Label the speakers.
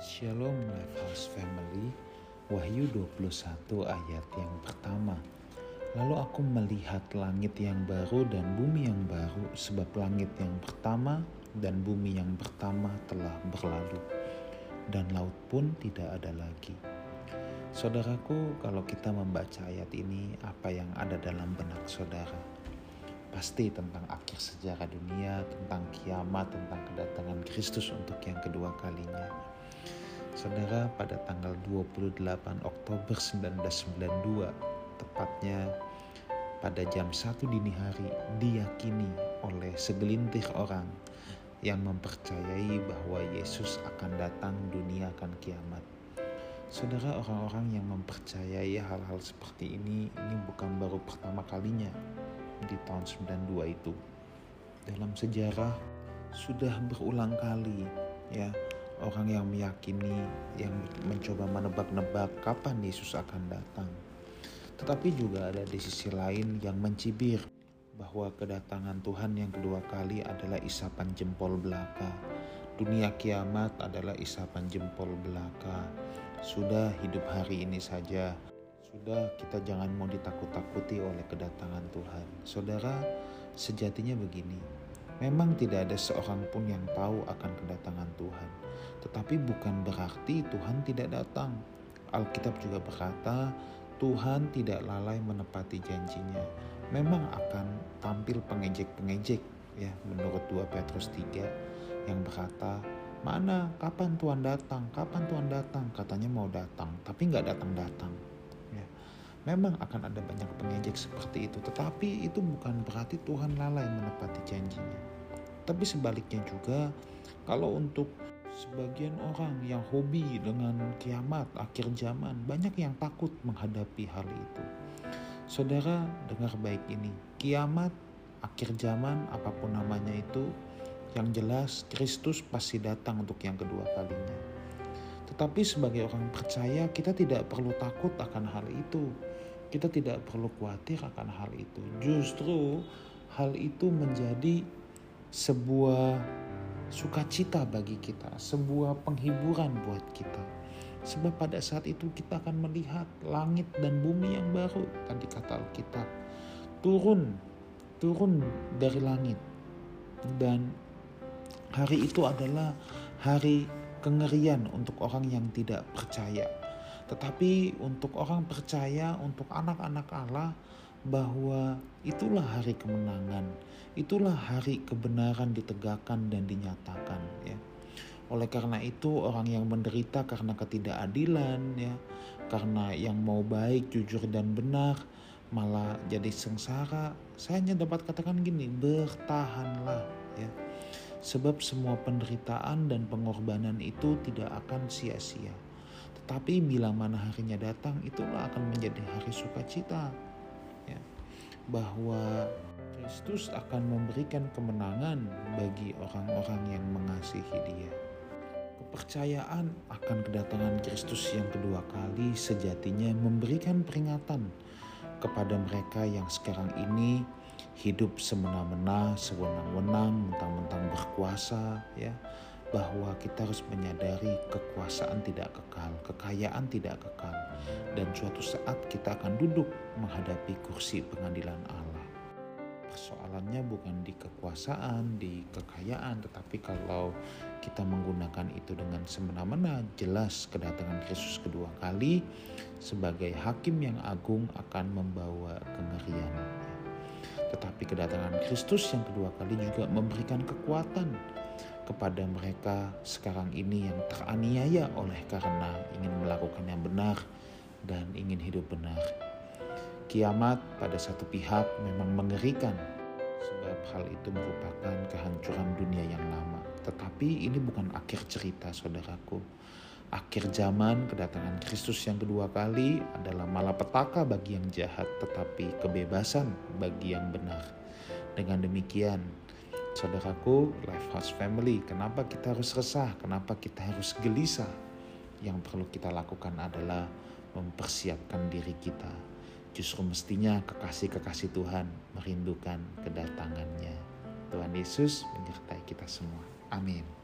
Speaker 1: Shalom Lifehouse Family. Wahyu 21 ayat yang pertama. Lalu aku melihat langit yang baru dan bumi yang baru Sebab langit yang pertama dan bumi yang pertama telah berlalu Dan laut pun tidak ada lagi. Saudaraku kalau kita membaca ayat ini Apa yang ada dalam benak saudara? Pasti tentang akhir sejarah dunia Tentang kiamat, tentang kedatangan Kristus untuk yang kedua kalinya Saudara, pada tanggal 28 Oktober 1992, tepatnya pada jam 1 dini hari, diyakini oleh segelintir orang yang mempercayai bahwa Yesus akan datang, dunia akan kiamat. Saudara, orang-orang yang mempercayai hal-hal seperti ini, ini bukan baru pertama kalinya di tahun 92 itu. Dalam sejarah sudah berulang kali ya orang yang meyakini, yang mencoba menebak-nebak kapan Yesus akan datang. Tetapi juga ada di sisi lain yang mencibir bahwa kedatangan Tuhan yang kedua kali adalah isapan jempol belaka. Dunia kiamat adalah isapan jempol belaka. Sudah hidup hari ini saja. Sudah kita jangan mau ditakut-takuti oleh kedatangan Tuhan. Saudara, sejatinya begini. Memang tidak ada seorang pun yang tahu akan kedatangan Tuhan tetapi bukan berarti Tuhan tidak datang. Alkitab juga berkata, Tuhan tidak lalai menepati janjinya. Memang akan tampil pengejek-pengejek ya menurut 2 Petrus 3 yang berkata, mana kapan Tuhan datang, kapan Tuhan datang, katanya mau datang, tapi nggak datang-datang. Memang akan ada banyak pengejek seperti itu, tetapi itu bukan berarti Tuhan lalai menepati janjinya. Tapi sebaliknya juga, kalau untuk Sebagian orang yang hobi dengan kiamat akhir zaman banyak yang takut menghadapi hal itu. Saudara, dengar baik ini. Kiamat akhir zaman apa pun namanya itu yang jelas Kristus pasti datang untuk yang kedua kalinya. Tetapi sebagai orang percaya kita tidak perlu takut akan hal itu. Kita tidak perlu khawatir akan hal itu. Justru hal itu menjadi sebuah sukacita bagi kita, sebuah penghiburan buat kita. Sebab pada saat itu kita akan melihat langit dan bumi yang baru, tadi kata Alkitab, turun, turun dari langit. Dan hari itu adalah hari kengerian untuk orang yang tidak percaya. Tetapi untuk orang percaya, untuk anak-anak Allah, bahwa itulah hari kemenangan, itulah hari kebenaran ditegakkan dan dinyatakan ya. Oleh karena itu orang yang menderita karena ketidakadilan ya, karena yang mau baik, jujur dan benar malah jadi sengsara. Saya hanya dapat katakan gini, bertahanlah ya. Sebab semua penderitaan dan pengorbanan itu tidak akan sia-sia. Tetapi bila mana harinya datang, itulah akan menjadi hari sukacita bahwa Kristus akan memberikan kemenangan bagi orang-orang yang mengasihi Dia. Kepercayaan akan kedatangan Kristus yang kedua kali sejatinya memberikan peringatan kepada mereka yang sekarang ini hidup semena-mena, sewenang-wenang, mentang-mentang berkuasa, ya, bahwa kita harus menyadari kekuasaan tidak kekal, kekayaan tidak kekal, dan suatu saat kita akan duduk menghadapi kursi pengadilan Allah. Persoalannya bukan di kekuasaan, di kekayaan, tetapi kalau kita menggunakan itu dengan semena-mena, jelas kedatangan Yesus kedua kali sebagai hakim yang agung akan membawa kengerian. Tetapi kedatangan Kristus yang kedua kali juga memberikan kekuatan kepada mereka sekarang ini yang teraniaya oleh karena ingin melakukan yang benar dan ingin hidup benar. Kiamat pada satu pihak memang mengerikan sebab hal itu merupakan kehancuran dunia yang lama. Tetapi ini bukan akhir cerita saudaraku. Akhir zaman kedatangan Kristus yang kedua kali adalah malapetaka bagi yang jahat tetapi kebebasan bagi yang benar. Dengan demikian Saudaraku, Life House Family, kenapa kita harus resah? Kenapa kita harus gelisah? Yang perlu kita lakukan adalah mempersiapkan diri kita. Justru mestinya kekasih-kekasih Tuhan merindukan kedatangannya. Tuhan Yesus menyertai kita semua. Amin.